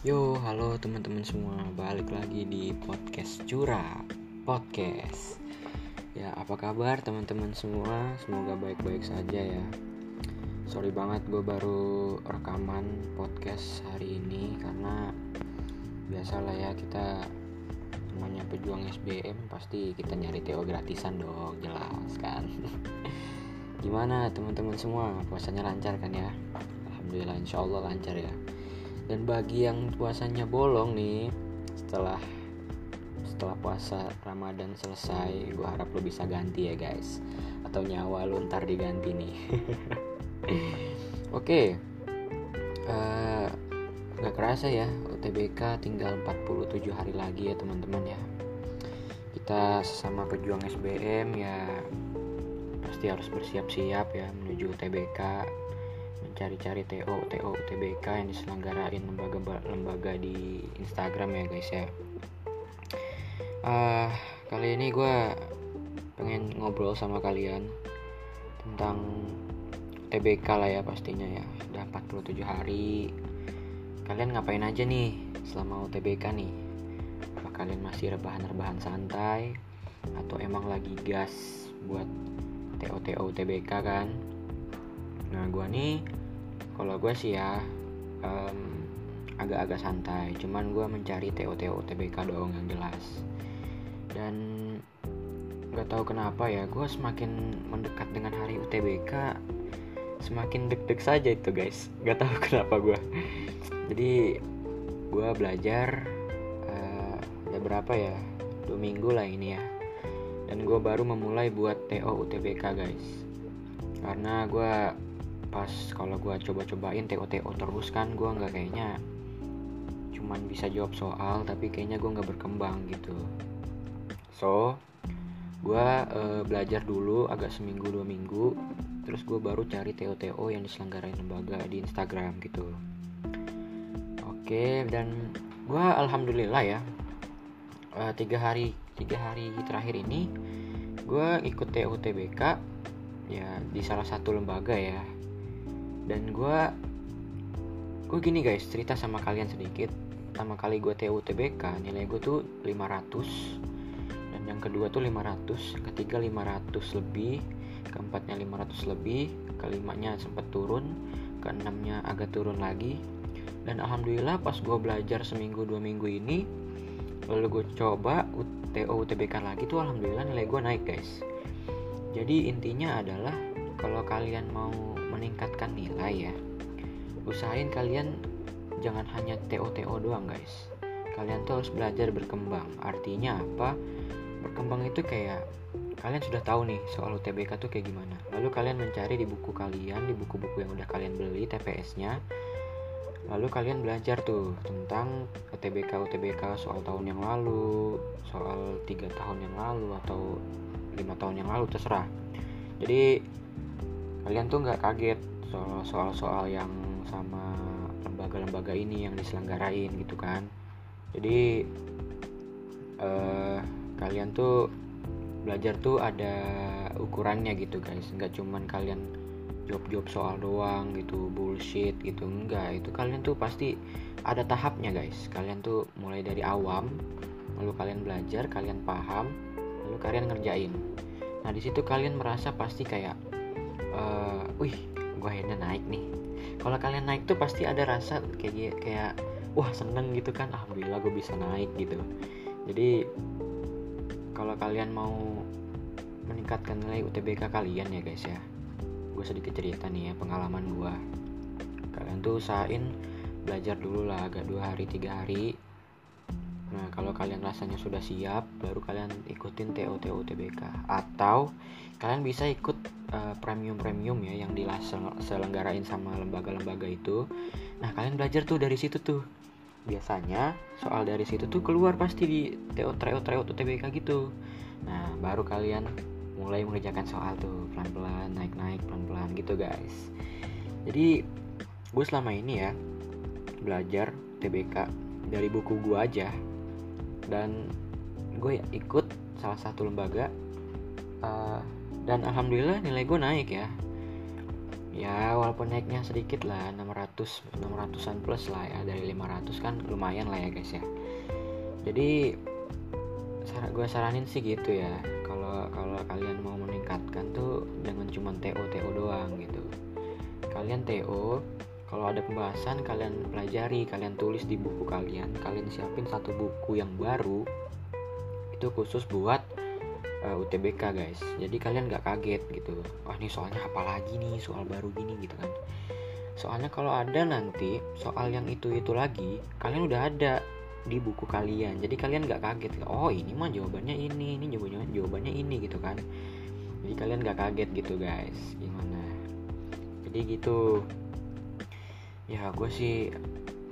Yo, halo teman-teman semua, balik lagi di podcast Cura Podcast. Ya, apa kabar teman-teman semua? Semoga baik-baik saja ya. Sorry banget gue baru rekaman podcast hari ini karena biasalah ya kita namanya pejuang SBM pasti kita nyari TO gratisan dong, jelas kan. Gimana teman-teman semua? Puasanya lancar kan ya? Alhamdulillah insya Allah lancar ya dan bagi yang puasanya bolong nih setelah setelah puasa Ramadan selesai gue harap lo bisa ganti ya guys. Atau nyawa lo ntar diganti nih. Oke. Okay. uh, eh, gak kerasa ya UTBK tinggal 47 hari lagi ya teman-teman ya. Kita sesama pejuang SBM ya pasti harus bersiap-siap ya menuju UTBK mencari-cari TO TO UTBK yang diselenggarain lembaga-lembaga di Instagram ya guys ya. Uh, kali ini gue pengen ngobrol sama kalian tentang TBK lah ya pastinya ya. Udah 47 hari. Kalian ngapain aja nih selama UTBK nih? Apa kalian masih rebahan-rebahan santai? Atau emang lagi gas buat TO TO UTBK kan? Nah gue nih kalau gue sih ya um, agak-agak santai. Cuman gue mencari TO TO UTBK doang yang jelas. Dan nggak tahu kenapa ya gue semakin mendekat dengan hari UTBK semakin deg-deg saja itu guys. Nggak tahu kenapa gue jadi gue belajar uh, berapa ya? Dua minggu lah ini ya. Dan gue baru memulai buat TO UTBK guys. Karena gue pas kalau gue coba-cobain TO-TO terus kan gue nggak kayaknya cuman bisa jawab soal tapi kayaknya gue nggak berkembang gitu. So gue uh, belajar dulu agak seminggu dua minggu terus gue baru cari TO-TO yang diselenggarain lembaga di Instagram gitu. Oke dan gue alhamdulillah ya uh, tiga hari tiga hari terakhir ini gue ikut TO TBK ya di salah satu lembaga ya dan gue gue gini guys cerita sama kalian sedikit. Pertama kali gue TU TBK nilai gue tuh 500 dan yang kedua tuh 500 ketiga 500 lebih keempatnya 500 lebih kelimanya sempat turun keenamnya agak turun lagi. Dan alhamdulillah pas gue belajar seminggu dua minggu ini lalu gue coba TO UTBK lagi tuh alhamdulillah nilai gue naik guys. Jadi intinya adalah kalau kalian mau meningkatkan nilai ya. Usahain kalian jangan hanya TO-TO doang guys. Kalian tuh harus belajar berkembang. Artinya apa? Berkembang itu kayak kalian sudah tahu nih soal UTBK tuh kayak gimana. Lalu kalian mencari di buku kalian di buku-buku yang udah kalian beli TPS-nya lalu kalian belajar tuh tentang UTBK UTBK soal tahun yang lalu soal tiga tahun yang lalu atau lima tahun yang lalu terserah. Jadi kalian tuh nggak kaget soal soal yang sama lembaga-lembaga ini yang diselenggarain gitu kan? Jadi uh, kalian tuh belajar tuh ada ukurannya gitu guys. Nggak cuman kalian job-job soal doang gitu bullshit gitu. Enggak itu kalian tuh pasti ada tahapnya guys. Kalian tuh mulai dari awam lalu kalian belajar kalian paham lalu kalian ngerjain. Nah di situ kalian merasa pasti kayak uh, wih gue akhirnya naik nih. Kalau kalian naik tuh pasti ada rasa kayak kayak wah seneng gitu kan. Alhamdulillah gue bisa naik gitu. Jadi kalau kalian mau meningkatkan nilai UTBK kalian ya guys ya. Gue sedikit cerita nih ya pengalaman gue kalian tuh usahain belajar dulu lah agak dua hari tiga hari Nah, kalau kalian rasanya sudah siap, baru kalian ikutin TO TO UTBK atau kalian bisa ikut uh, premium-premium ya yang diselenggarain sama lembaga-lembaga itu. Nah, kalian belajar tuh dari situ tuh. Biasanya soal dari situ tuh keluar pasti di TO TO TO UTBK gitu. Nah, baru kalian mulai mengerjakan soal tuh pelan-pelan, naik-naik pelan-pelan gitu, guys. Jadi, gue selama ini ya belajar TBK dari buku gue aja dan gue ikut salah satu lembaga uh, dan alhamdulillah nilai gue naik ya. Ya walaupun naiknya sedikit lah 600 600an plus lah ya dari 500 kan lumayan lah ya guys ya. Jadi gue saranin sih gitu ya kalau kalau kalian mau meningkatkan tuh jangan cuma TO TO doang gitu. Kalian TO kalau ada pembahasan kalian pelajari kalian tulis di buku kalian. Kalian siapin satu buku yang baru itu khusus buat uh, eh, UTBK guys. Jadi kalian nggak kaget gitu. Wah ini soalnya apa lagi nih? Soal baru gini gitu kan. Soalnya kalau ada nanti soal yang itu itu lagi kalian udah ada di buku kalian. Jadi kalian nggak kaget. Oh ini mah jawabannya ini ini jawabannya jawabannya ini gitu kan. Jadi kalian nggak kaget gitu guys. Gimana? Jadi gitu ya gue sih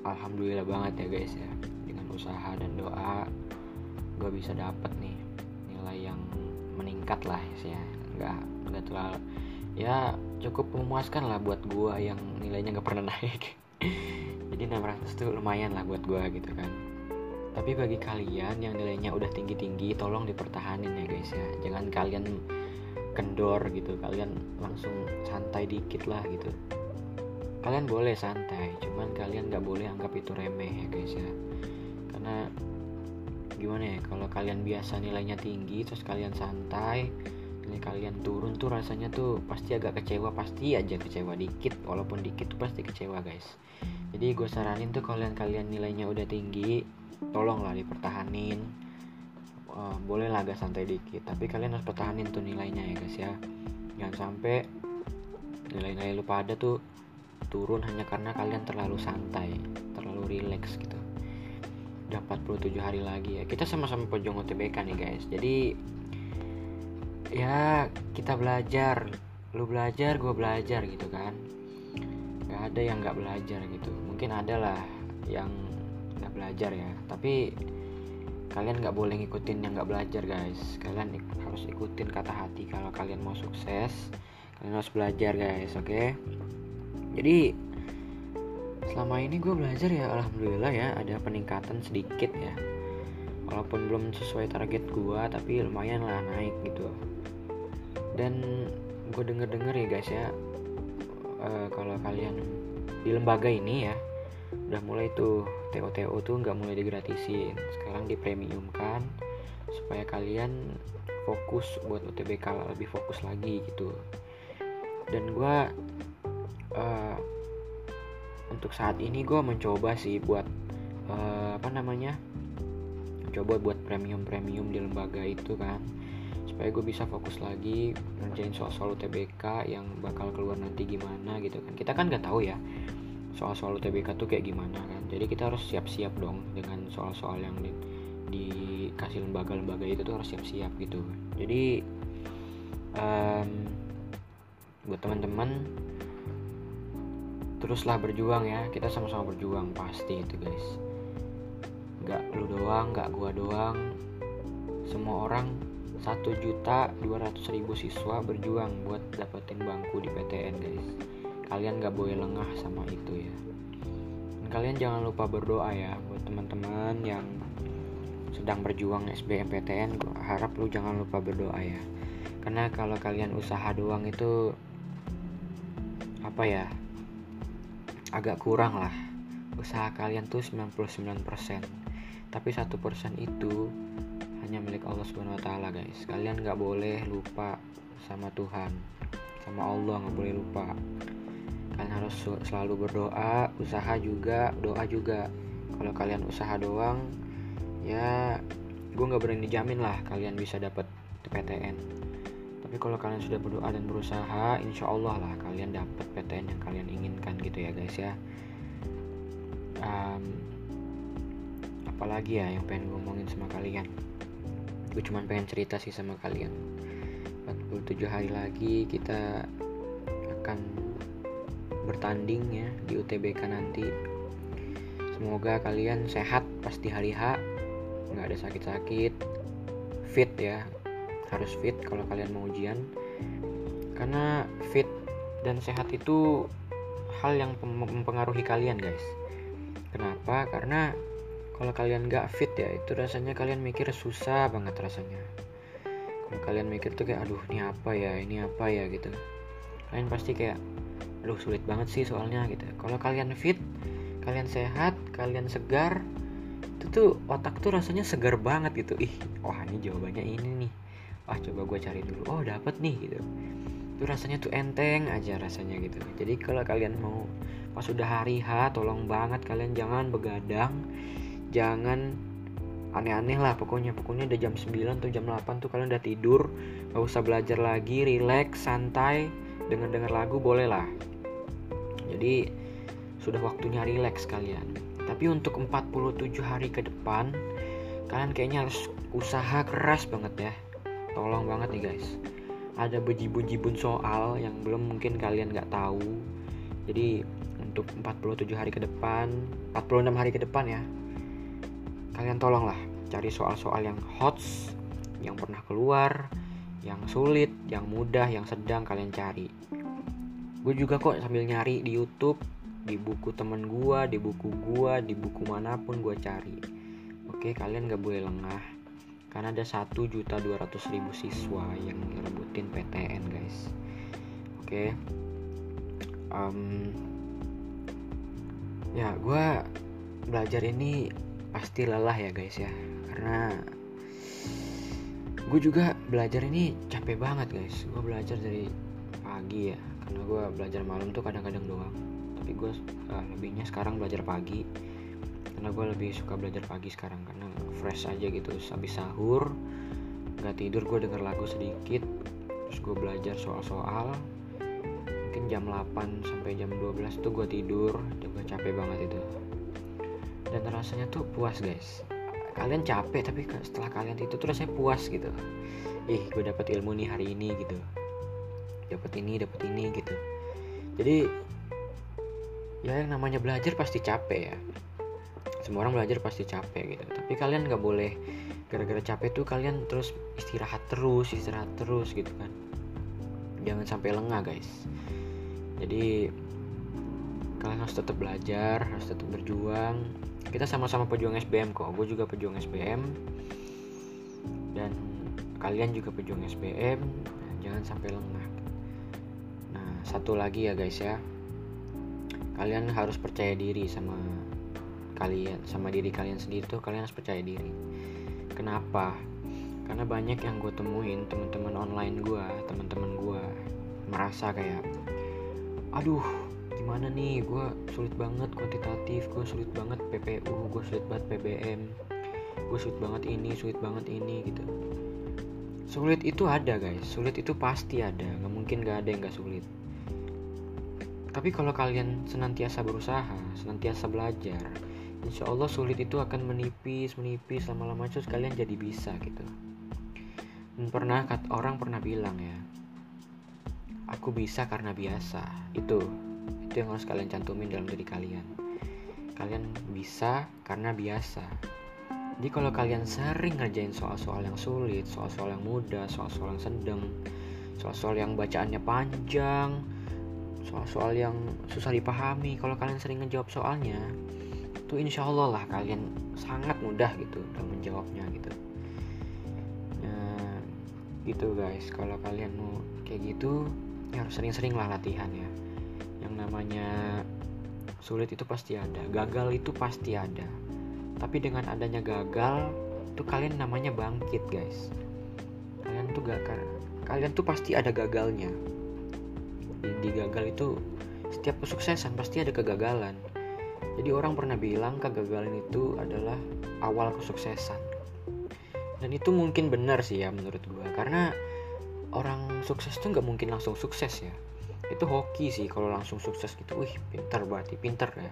alhamdulillah banget ya guys ya dengan usaha dan doa gue bisa dapet nih nilai yang meningkat lah ya nggak nggak terlalu ya cukup memuaskan lah buat gue yang nilainya nggak pernah naik jadi 600 tuh lumayan lah buat gue gitu kan tapi bagi kalian yang nilainya udah tinggi-tinggi, tolong dipertahanin ya guys ya. Jangan kalian kendor gitu, kalian langsung santai dikit lah gitu. Kalian boleh santai, cuman kalian nggak boleh anggap itu remeh ya guys ya. Karena gimana ya, kalau kalian biasa nilainya tinggi, terus kalian santai, nilai kalian turun tuh rasanya tuh pasti agak kecewa, pasti aja kecewa dikit, walaupun dikit tuh pasti kecewa guys. Jadi gue saranin tuh kalian kalian nilainya udah tinggi, tolonglah dipertahanin uh, boleh lah agak santai dikit tapi kalian harus pertahanin tuh nilainya ya guys ya jangan sampai nilai-nilai lu pada tuh turun hanya karena kalian terlalu santai terlalu rileks gitu. Udah 47 hari lagi ya. Kita sama-sama pojong UTBK nih guys. Jadi ya kita belajar. Lu belajar gue belajar gitu kan. Gak ada yang gak belajar gitu. Mungkin ada lah yang nggak belajar ya. Tapi kalian nggak boleh ngikutin yang nggak belajar guys. Kalian harus ikutin kata hati kalau kalian mau sukses. Kalian harus belajar guys oke? okay? Jadi selama ini gue belajar ya alhamdulillah ya ada peningkatan sedikit ya. Walaupun belum sesuai target gue tapi lumayan lah naik gitu. Dan gue denger denger ya guys ya uh, kalau kalian di lembaga ini ya udah mulai tuh TO-TO tuh nggak mulai digratisin. Sekarang dipremiumkan supaya kalian fokus buat UTBK lebih fokus lagi gitu. Dan gue uh, untuk saat ini gue mencoba sih buat uh, apa namanya coba buat premium premium di lembaga itu kan. Supaya gue bisa fokus lagi ngerjain soal-soal UTBK yang bakal keluar nanti gimana gitu kan. Kita kan nggak tahu ya soal-soal UTBK tuh kayak gimana kan. Jadi kita harus siap-siap dong dengan soal-soal yang di, dikasih lembaga-lembaga itu tuh harus siap-siap gitu. Jadi um, buat teman-teman teruslah berjuang ya. Kita sama-sama berjuang pasti itu guys. Nggak lu doang nggak gua doang. Semua orang satu juta dua ratus ribu siswa berjuang buat dapetin bangku di PTN guys. Kalian gak boleh lengah sama itu ya. Dan kalian jangan lupa berdoa ya buat teman-teman yang sedang berjuang SBMPTN gue harap lu jangan lupa berdoa ya. Karena kalau kalian usaha doang itu apa ya agak kurang lah. Usaha kalian tuh 99% tapi satu persen itu hanya milik Allah Subhanahu Wa Taala guys. Kalian nggak boleh lupa sama Tuhan. Sama Allah nggak boleh lupa. Kalian harus selalu berdoa usaha juga doa juga. Kalau kalian usaha doang ya gue nggak berani jamin lah kalian bisa dapat PTN tapi kalau kalian sudah berdoa dan berusaha insya Allah lah kalian dapat PTN yang kalian inginkan gitu ya guys ya. Um, apalagi ya yang pengen gue ngomongin sama kalian? Gue cuman pengen cerita sih sama kalian. 47 hari lagi kita akan bertanding ya di UTBK nanti. Semoga kalian sehat pas di hari H nggak ada sakit-sakit fit ya harus fit kalau kalian mau ujian. Karena fit dan sehat itu hal yang mempengaruhi kalian guys. Kenapa? Karena kalau kalian nggak fit ya itu rasanya kalian mikir susah banget rasanya. Kalau kalian mikir tuh kayak aduh ini apa ya? Ini apa ya? gitu. Kalian pasti kayak aduh sulit banget sih soalnya gitu. Kalau kalian fit kalian sehat kalian segar itu tuh otak tuh rasanya segar banget gitu. Ih wah ini jawabannya ini nih wah coba gue cari dulu. Oh dapat nih gitu. Itu rasanya tuh enteng aja rasanya gitu. Jadi kalau kalian mau pas sudah hari H tolong banget kalian jangan begadang. Jangan aneh-aneh lah pokoknya. Pokoknya udah jam 9 atau jam 8 tuh kalian udah tidur. Gak usah belajar lagi relax santai. Dengan dengar lagu boleh lah. Jadi sudah waktunya relax kalian. Tapi untuk 47 hari ke depan kalian kayaknya harus usaha keras banget ya tolong banget nih guys. Ada bejibun-jibun soal yang belum mungkin kalian nggak tahu. Jadi untuk 47 hari ke depan 46 hari ke depan ya kalian tolonglah cari soal-soal yang hot yang pernah keluar yang sulit yang mudah yang sedang kalian cari. Gue juga kok sambil nyari di YouTube di buku temen gue di buku gue di buku mana pun gue cari. Oke kalian gak boleh lengah karena ada satu juta dua ratus ribu siswa yang ngerebutin PTN guys. Oke. Um, ya gue belajar ini pasti lelah ya guys ya. Karena gue juga belajar ini capek banget guys. Gue belajar dari pagi ya. Karena gue belajar malam tuh kadang-kadang doang. Tapi gue uh, lebihnya sekarang belajar pagi karena gue lebih suka belajar pagi sekarang karena fresh aja gitu. Habis sahur nggak tidur gue denger lagu sedikit. Terus gue belajar soal-soal. Mungkin jam 8 sampai jam 12 tuh gue tidur gue capek banget itu. Dan rasanya tuh puas guys. Kalian capek tapi setelah kalian itu tuh rasanya puas gitu. Ih gue dapat ilmu nih hari ini gitu. Dapat ini dapat ini gitu. Jadi ya yang namanya belajar pasti capek ya semua orang belajar pasti capek gitu. Tapi kalian nggak boleh gara-gara capek tuh kalian terus istirahat terus istirahat terus gitu kan. Jangan sampai lengah guys. Jadi kalian harus tetap belajar harus tetap berjuang. Kita sama-sama pejuang SBM kok. Gue juga pejuang SBM dan kalian juga pejuang SBM jangan sampai lengah. Nah satu lagi ya guys ya. Kalian harus percaya diri sama kalian sama diri kalian sendiri tuh kalian harus percaya diri. Kenapa? Karena banyak yang gue temuin teman-teman online gue teman-teman gue merasa kayak aduh gimana nih? Gue sulit banget kuantitatif gue sulit banget PPU gue sulit banget PBM gue sulit banget ini sulit banget ini gitu. Sulit itu ada guys. Sulit itu pasti ada. Nggak mungkin gak ada yang gak sulit. Tapi kalau kalian senantiasa berusaha senantiasa belajar insya Allah sulit itu akan menipis menipis lama-lama terus kalian jadi bisa gitu. Dan pernah orang pernah bilang ya aku bisa karena biasa. Itu itu yang harus kalian cantumin dalam diri kalian. Kalian bisa karena biasa. Jadi kalau kalian sering ngerjain soal-soal yang sulit soal-soal yang mudah soal-soal yang sedang soal-soal yang bacaannya panjang soal-soal yang susah dipahami kalau kalian sering ngejawab soalnya itu insya Allah lah kalian sangat mudah gitu dalam menjawabnya gitu. Nah gitu guys kalau kalian mau kayak gitu ya harus sering-sering lah latihan ya. Namanya sulit itu pasti ada gagal itu pasti ada. Tapi dengan adanya gagal itu kalian namanya bangkit guys. Kalian tuh gak kalian tuh pasti ada gagalnya. Di, di gagal itu setiap kesuksesan pasti ada kegagalan jadi orang pernah bilang kegagalan itu adalah awal kesuksesan. Dan itu mungkin benar sih ya menurut gue karena orang sukses tuh nggak mungkin langsung sukses ya. Itu hoki sih kalau langsung sukses gitu. Wih pintar berarti pintar ya.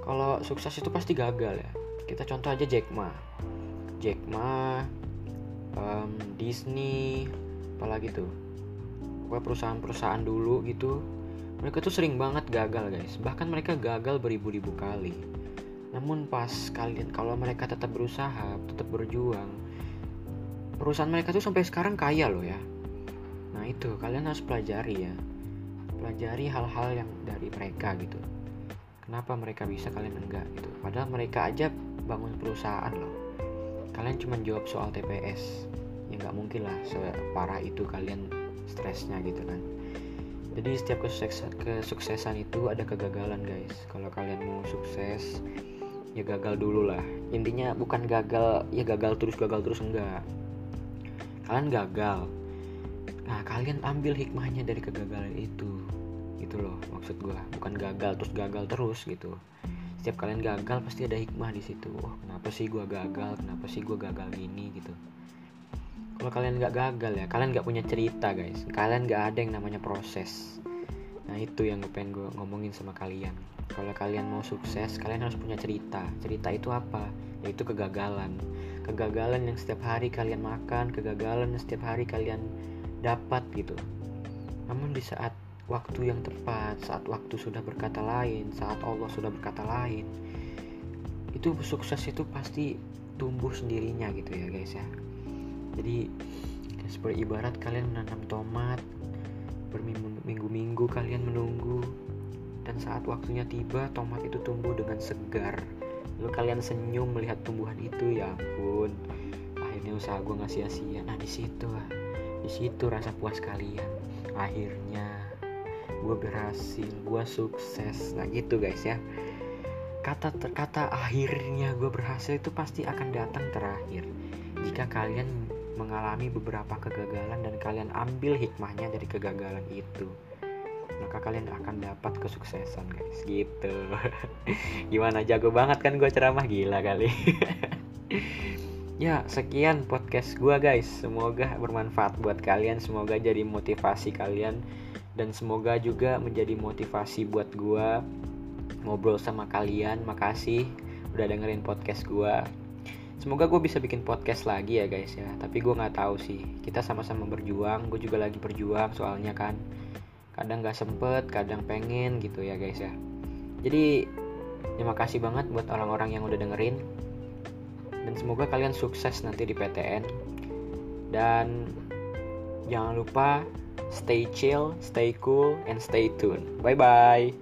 Kalau sukses itu pasti gagal ya. Kita contoh aja Jack Ma. Jack Ma um, Disney apalagi tuh? Pokoknya perusahaan-perusahaan dulu gitu mereka tuh sering banget gagal guys. Bahkan mereka gagal beribu-ribu kali. Namun pas kalian kalau mereka tetap berusaha tetap berjuang perusahaan mereka tuh sampai sekarang kaya loh ya. Nah itu. Kalian harus pelajari ya. Pelajari hal-hal yang dari mereka gitu. Kenapa mereka bisa kalian enggak gitu. Padahal mereka aja bangun perusahaan loh. Kalian cuma jawab soal TPS ya nggak mungkin lah separah itu kalian stresnya gitu kan jadi setiap kesuksesan, itu ada kegagalan guys. Kalau kalian mau sukses ya gagal dulu lah. Intinya bukan gagal ya gagal terus gagal terus enggak. Kalian gagal. Nah kalian ambil hikmahnya dari kegagalan itu. Gitu loh maksud gue bukan gagal terus gagal terus gitu. Setiap kalian gagal pasti ada hikmah di situ. Oh, kenapa sih gue gagal? Kenapa sih gue gagal gini gitu kalau kalian nggak gagal ya kalian nggak punya cerita guys. Kalian nggak ada yang namanya proses. Nah itu yang gue pengen gue ngomongin sama kalian. Kalau kalian mau sukses kalian harus punya cerita. Cerita itu apa? Yaitu kegagalan. Kegagalan yang setiap hari kalian makan kegagalan yang setiap hari kalian dapat gitu. Namun di saat waktu yang tepat, saat waktu sudah berkata lain, saat Allah sudah berkata lain, itu sukses itu pasti tumbuh sendirinya gitu ya guys ya. Jadi seperti ibarat kalian menanam tomat, berminggu-minggu kalian menunggu, dan saat waktunya tiba tomat itu tumbuh dengan segar. Lalu kalian senyum melihat tumbuhan itu, ya ampun. Akhirnya usaha gue nggak sia-sia. Nah di situ, di situ rasa puas kalian. Akhirnya gue berhasil gue sukses nah gitu guys ya kata kata akhirnya gue berhasil itu pasti akan datang terakhir jika kalian mengalami beberapa kegagalan dan kalian ambil hikmahnya dari kegagalan itu. Maka kalian akan dapat kesuksesan guys. Gitu. Gimana? Jago banget kan gue ceramah? Gila kali. Ya sekian podcast gue guys. Semoga bermanfaat buat kalian. Semoga jadi motivasi kalian. Dan semoga juga menjadi motivasi buat gue ngobrol sama kalian. Makasih udah dengerin podcast gue semoga gue bisa bikin podcast lagi ya guys ya. Tapi gue nggak tahu sih. Kita sama-sama berjuang gue juga lagi berjuang soalnya kan. Kadang nggak sempet kadang pengen gitu ya guys ya. Jadi terima kasih banget buat orang-orang yang udah dengerin. Dan semoga kalian sukses nanti di PTN dan jangan lupa Stay chill, stay cool, and stay tuned. Bye bye.